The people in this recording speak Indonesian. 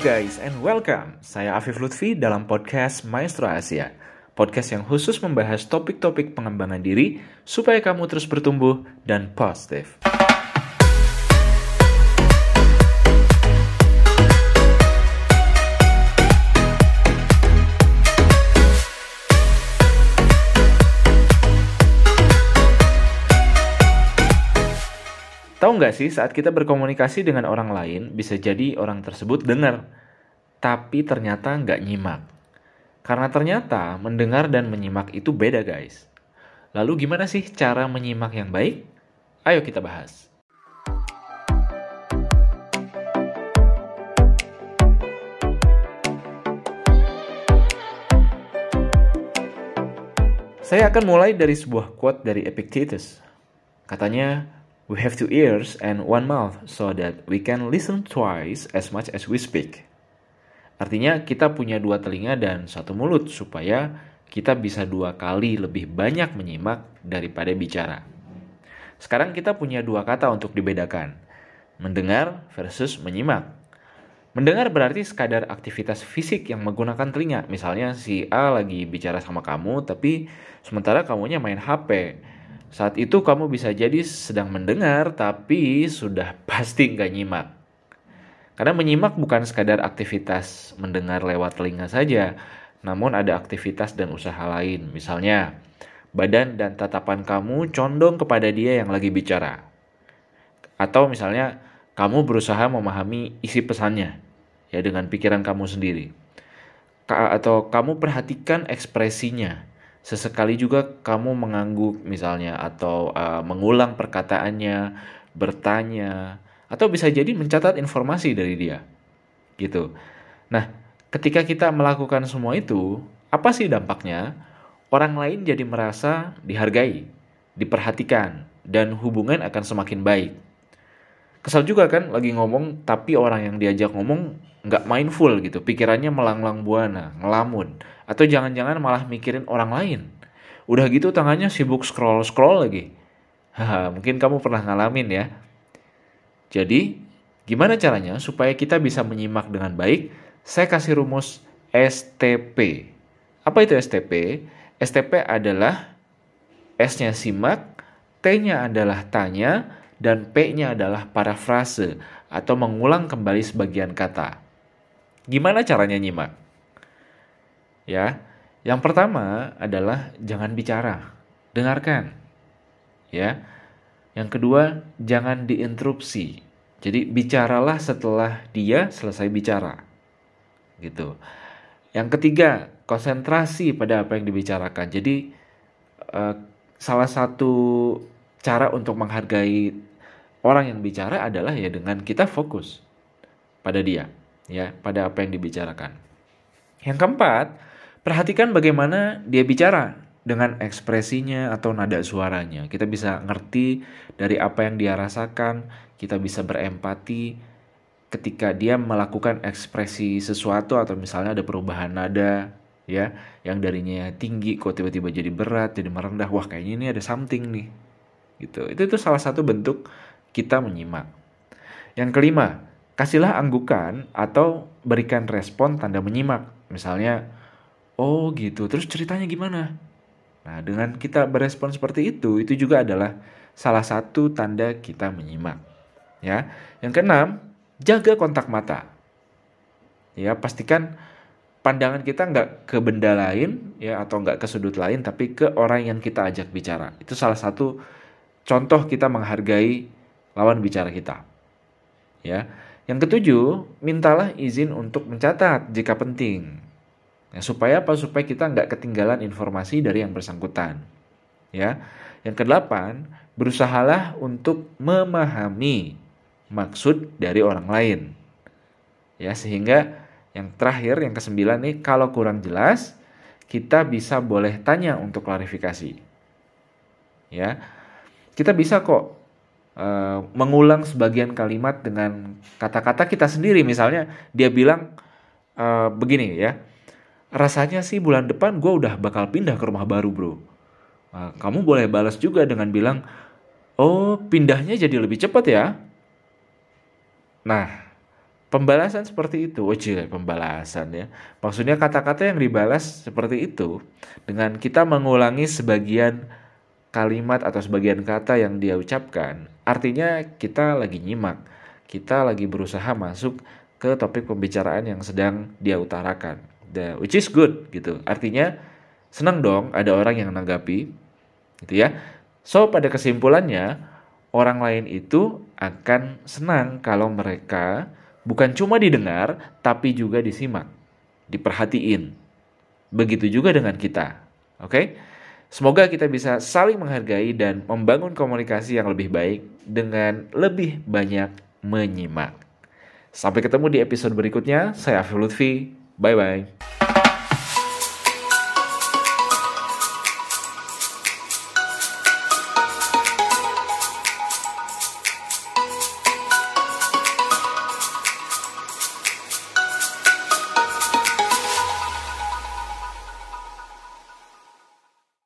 guys and welcome. Saya Afif Lutfi dalam podcast Maestro Asia. Podcast yang khusus membahas topik-topik pengembangan diri supaya kamu terus bertumbuh dan positif. Nggak sih saat kita berkomunikasi dengan orang lain bisa jadi orang tersebut dengar, tapi ternyata nggak nyimak. Karena ternyata mendengar dan menyimak itu beda guys. Lalu gimana sih cara menyimak yang baik? Ayo kita bahas. Saya akan mulai dari sebuah quote dari Epictetus. Katanya, We have two ears and one mouth so that we can listen twice as much as we speak. Artinya kita punya dua telinga dan satu mulut supaya kita bisa dua kali lebih banyak menyimak daripada bicara. Sekarang kita punya dua kata untuk dibedakan. Mendengar versus menyimak. Mendengar berarti sekadar aktivitas fisik yang menggunakan telinga. Misalnya si A lagi bicara sama kamu tapi sementara kamunya main HP saat itu kamu bisa jadi sedang mendengar tapi sudah pasti nggak nyimak. Karena menyimak bukan sekadar aktivitas mendengar lewat telinga saja, namun ada aktivitas dan usaha lain. Misalnya, badan dan tatapan kamu condong kepada dia yang lagi bicara. Atau misalnya, kamu berusaha memahami isi pesannya ya dengan pikiran kamu sendiri. Atau kamu perhatikan ekspresinya Sesekali juga kamu mengangguk misalnya atau uh, mengulang perkataannya, bertanya, atau bisa jadi mencatat informasi dari dia. Gitu. Nah, ketika kita melakukan semua itu, apa sih dampaknya? Orang lain jadi merasa dihargai, diperhatikan, dan hubungan akan semakin baik. Kesal juga kan lagi ngomong tapi orang yang diajak ngomong nggak mindful gitu, pikirannya melanglang buana, ngelamun atau jangan-jangan malah mikirin orang lain. Udah gitu tangannya sibuk scroll-scroll lagi. Haha, mungkin kamu pernah ngalamin ya. Jadi, gimana caranya supaya kita bisa menyimak dengan baik? Saya kasih rumus STP. Apa itu STP? STP adalah S-nya simak, T-nya adalah tanya, dan P-nya adalah parafrase atau mengulang kembali sebagian kata. Gimana caranya nyimak? Ya. Yang pertama adalah jangan bicara, dengarkan. Ya. Yang kedua, jangan diinterupsi. Jadi bicaralah setelah dia selesai bicara. Gitu. Yang ketiga, konsentrasi pada apa yang dibicarakan. Jadi uh, salah satu cara untuk menghargai orang yang bicara adalah ya dengan kita fokus pada dia, ya, pada apa yang dibicarakan. Yang keempat, Perhatikan bagaimana dia bicara dengan ekspresinya atau nada suaranya. Kita bisa ngerti dari apa yang dia rasakan, kita bisa berempati ketika dia melakukan ekspresi sesuatu atau misalnya ada perubahan nada ya yang darinya tinggi kok tiba-tiba jadi berat jadi merendah wah kayaknya ini ada something nih gitu itu itu salah satu bentuk kita menyimak yang kelima kasihlah anggukan atau berikan respon tanda menyimak misalnya Oh gitu, terus ceritanya gimana? Nah dengan kita berespon seperti itu, itu juga adalah salah satu tanda kita menyimak. Ya, yang keenam, jaga kontak mata. Ya, pastikan pandangan kita nggak ke benda lain ya atau nggak ke sudut lain tapi ke orang yang kita ajak bicara itu salah satu contoh kita menghargai lawan bicara kita ya yang ketujuh mintalah izin untuk mencatat jika penting Ya, supaya apa? Supaya kita nggak ketinggalan informasi dari yang bersangkutan. Ya. Yang kedelapan, berusahalah untuk memahami maksud dari orang lain. Ya, sehingga yang terakhir, yang kesembilan nih, kalau kurang jelas, kita bisa boleh tanya untuk klarifikasi. Ya. Kita bisa kok uh, mengulang sebagian kalimat dengan kata-kata kita sendiri. Misalnya dia bilang uh, begini ya rasanya sih bulan depan gue udah bakal pindah ke rumah baru bro. Nah, kamu boleh balas juga dengan bilang, oh pindahnya jadi lebih cepat ya. Nah, Pembalasan seperti itu, oh cie, pembalasan ya. Maksudnya kata-kata yang dibalas seperti itu dengan kita mengulangi sebagian kalimat atau sebagian kata yang dia ucapkan, artinya kita lagi nyimak, kita lagi berusaha masuk ke topik pembicaraan yang sedang dia utarakan. The, which is good gitu. Artinya senang dong ada orang yang menanggapi gitu ya. So pada kesimpulannya orang lain itu akan senang kalau mereka bukan cuma didengar, tapi juga disimak, diperhatiin. Begitu juga dengan kita. Oke? Okay? Semoga kita bisa saling menghargai dan membangun komunikasi yang lebih baik dengan lebih banyak menyimak. Sampai ketemu di episode berikutnya. Saya Afif Lutfi. Bye bye.